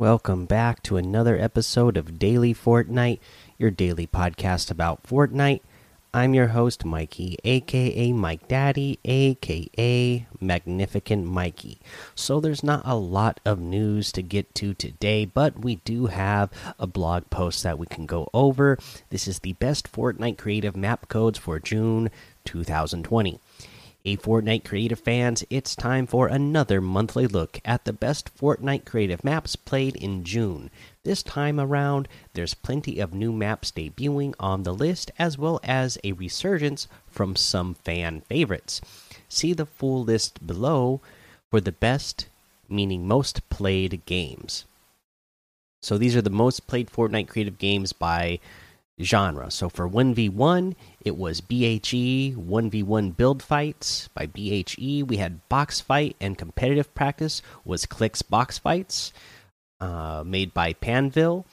Welcome back to another episode of Daily Fortnite, your daily podcast about Fortnite. I'm your host, Mikey, aka Mike Daddy, aka Magnificent Mikey. So, there's not a lot of news to get to today, but we do have a blog post that we can go over. This is the best Fortnite creative map codes for June 2020. Hey, Fortnite creative fans, it's time for another monthly look at the best Fortnite creative maps played in June. This time around, there's plenty of new maps debuting on the list, as well as a resurgence from some fan favorites. See the full list below for the best, meaning most played games. So these are the most played Fortnite creative games by genre. So for 1v1, it was BHE 1v1 build fights by BHE. We had box fight and competitive practice was Clix box fights uh, made by Pandvil.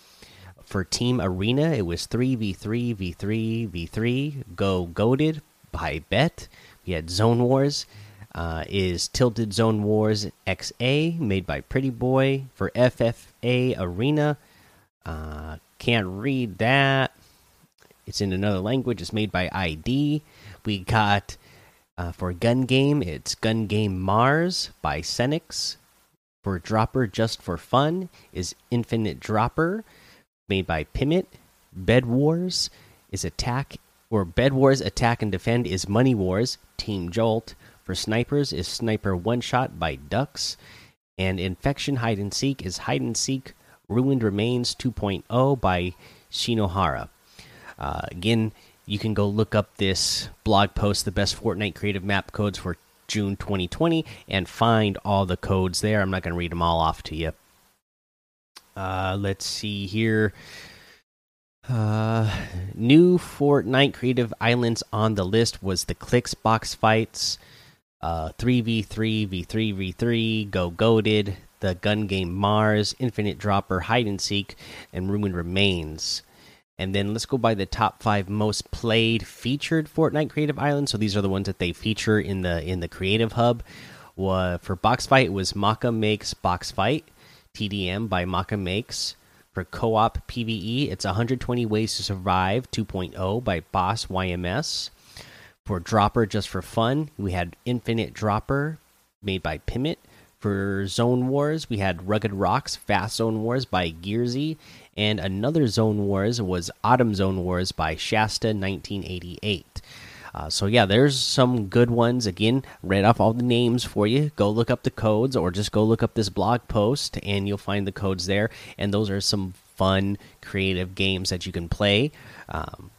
For Team Arena, it was 3v3 v3 v3 Go Goaded by Bet. We had Zone Wars. Uh, is Tilted Zone Wars XA made by Pretty Boy for FFA Arena. Uh, can't read that. It's in another language. It's made by ID. We got uh, for Gun Game, it's Gun Game Mars by Senix. For Dropper Just for Fun is Infinite Dropper, made by Pimit. Bed Wars is Attack, or Bed Wars Attack and Defend is Money Wars, Team Jolt. For Snipers is Sniper One Shot by Ducks. And Infection Hide and Seek is Hide and Seek Ruined Remains 2.0 by Shinohara. Uh, again, you can go look up this blog post, the best Fortnite creative map codes for June 2020, and find all the codes there. I'm not going to read them all off to you. Uh, let's see here. Uh, new Fortnite creative islands on the list was the Clix box fights, uh, 3v3, v3, v3, Go Goaded, the gun game Mars, Infinite Dropper, Hide and Seek, and Ruined Remains. And then let's go by the top five most played featured Fortnite Creative Islands. So these are the ones that they feature in the in the Creative Hub. For Box Fight, it was Maka Makes Box Fight, TDM by Maka Makes. For Co-op PVE, it's 120 Ways to Survive 2.0 by Boss YMS. For Dropper, just for fun, we had Infinite Dropper made by Pimit. For Zone Wars, we had Rugged Rocks Fast Zone Wars by Gearsy, and another Zone Wars was Autumn Zone Wars by Shasta 1988. Uh, so yeah, there's some good ones. Again, read off all the names for you. Go look up the codes, or just go look up this blog post, and you'll find the codes there. And those are some fun, creative games that you can play. Um,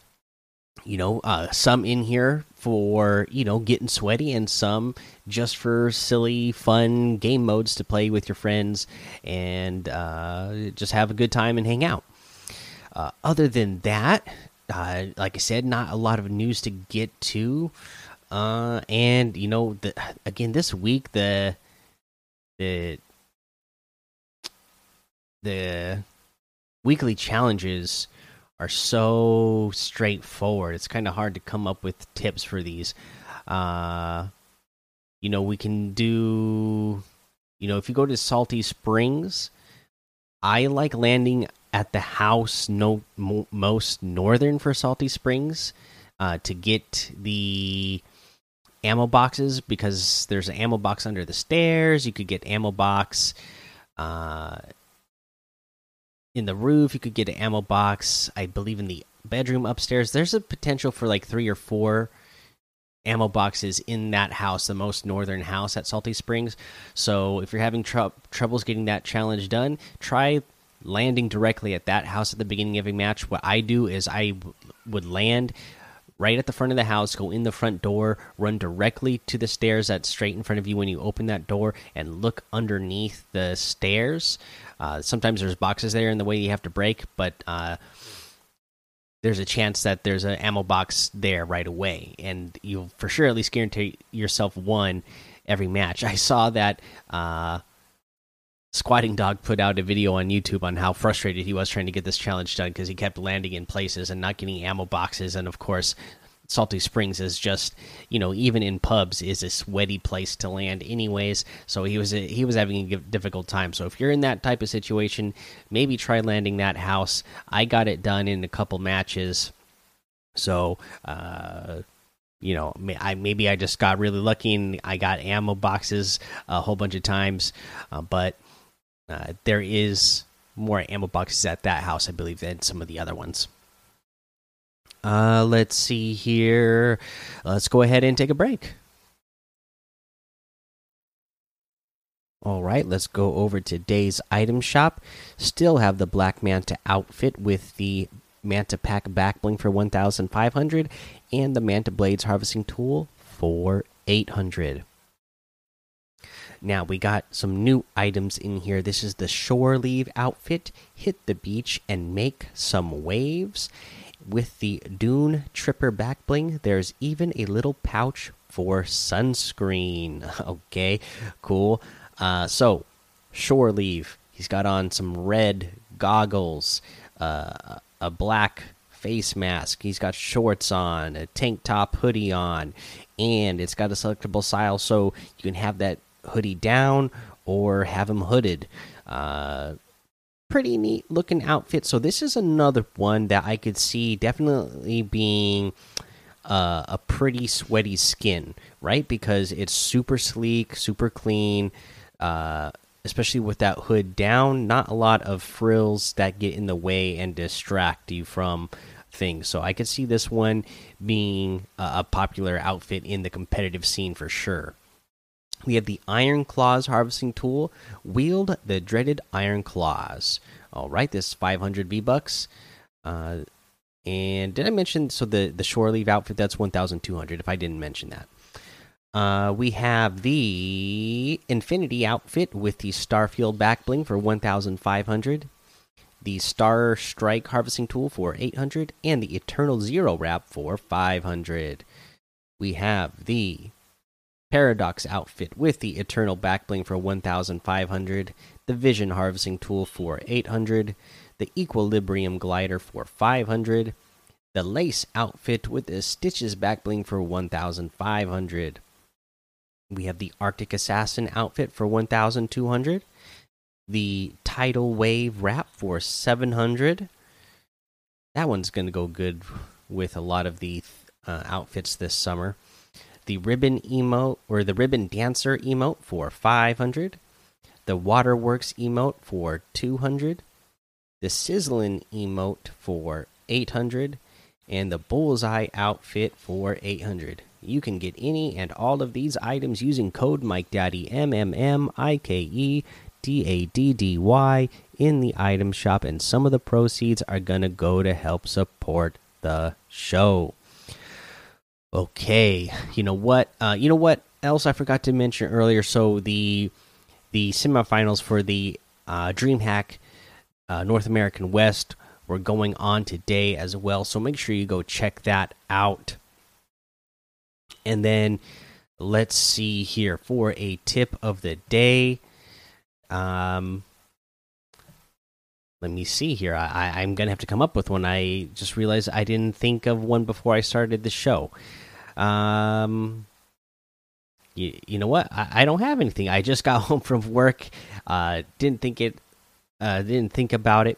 you know, uh, some in here for you know getting sweaty, and some just for silly, fun game modes to play with your friends and uh, just have a good time and hang out. Uh, other than that, uh, like I said, not a lot of news to get to. Uh, and you know, the, again, this week the the the weekly challenges are so straightforward. It's kind of hard to come up with tips for these. Uh, you know, we can do, you know, if you go to Salty Springs, I like landing at the house no mo most northern for Salty Springs uh, to get the ammo boxes because there's an ammo box under the stairs. You could get ammo box. Uh, in the roof. You could get an ammo box. I believe in the bedroom upstairs. There's a potential for like three or four ammo boxes in that house, the most northern house at Salty Springs. So if you're having tr troubles getting that challenge done, try landing directly at that house at the beginning of a match. What I do is I would land right at the front of the house, go in the front door, run directly to the stairs that's straight in front of you when you open that door, and look underneath the stairs. Uh, sometimes there's boxes there in the way you have to break, but uh, there's a chance that there's an ammo box there right away, and you'll for sure at least guarantee yourself one every match. I saw that. Uh, SquatingDog put out a video on YouTube on how frustrated he was trying to get this challenge done because he kept landing in places and not getting ammo boxes, and of course, Salty Springs is just, you know, even in pubs is a sweaty place to land anyways. So he was he was having a difficult time. So if you're in that type of situation, maybe try landing that house. I got it done in a couple matches. So, uh you know, I maybe I just got really lucky and I got ammo boxes a whole bunch of times, uh, but uh, there is more ammo boxes at that house, I believe, than some of the other ones. Uh, let's see here. Let's go ahead and take a break. All right, let's go over today's item shop. Still have the Black Manta outfit with the Manta Pack back bling for 1,500 and the Manta Blades harvesting tool for 800. Now we got some new items in here. This is the shore leave outfit. Hit the beach and make some waves. With the Dune Tripper back bling, there's even a little pouch for sunscreen. Okay, cool. Uh, so, shore leave. He's got on some red goggles, uh, a black face mask. He's got shorts on, a tank top hoodie on, and it's got a selectable style so you can have that hoodie down or have him hooded. Uh, pretty neat looking outfit. So this is another one that I could see definitely being uh, a pretty sweaty skin, right? Because it's super sleek, super clean, uh, especially with that hood down. Not a lot of frills that get in the way and distract you from things. So I could see this one being a, a popular outfit in the competitive scene for sure. We have the Iron Claws harvesting tool. Wield the dreaded Iron Claws. All right, this 500 V bucks. Uh, and did I mention so the the shore leave outfit that's 1,200? If I didn't mention that. Uh, we have the Infinity outfit with the Starfield back bling for 1,500, the Star Strike harvesting tool for 800, and the Eternal Zero wrap for 500. We have the Paradox outfit with the Eternal Backbling for 1500, the Vision Harvesting Tool for 800, the Equilibrium Glider for 500, the Lace outfit with the Stitches Backbling for 1500. We have the Arctic Assassin outfit for 1200, the Tidal Wave wrap for 700. That one's going to go good with a lot of the uh, outfits this summer the ribbon emote or the ribbon dancer emote for 500 the waterworks emote for 200 the sizzling emote for 800 and the bullseye outfit for 800 you can get any and all of these items using code mike daddy m m m i k e d a d d y in the item shop and some of the proceeds are going to go to help support the show Okay, you know what? Uh, you know what else I forgot to mention earlier? So the the semifinals for the uh, DreamHack uh, North American West were going on today as well. So make sure you go check that out. And then let's see here for a tip of the day. Um, let me see here. I, am gonna have to come up with one. I just realized I didn't think of one before I started the show. Um, you, you know what? I, I don't have anything. I just got home from work. Uh, didn't think it. Uh, didn't think about it,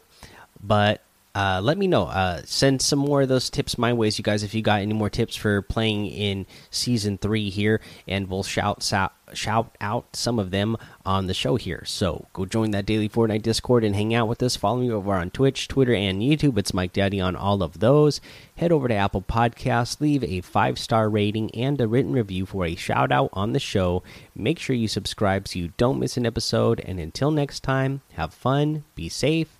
but uh, let me know. Uh, send some more of those tips my ways, you guys. If you got any more tips for playing in season three here, and we'll shout shout, shout out some of them on the show here. So go join that daily Fortnite Discord and hang out with us. Follow me over on Twitch, Twitter, and YouTube. It's Mike Daddy on all of those. Head over to Apple Podcasts, leave a five star rating and a written review for a shout out on the show. Make sure you subscribe so you don't miss an episode. And until next time, have fun, be safe,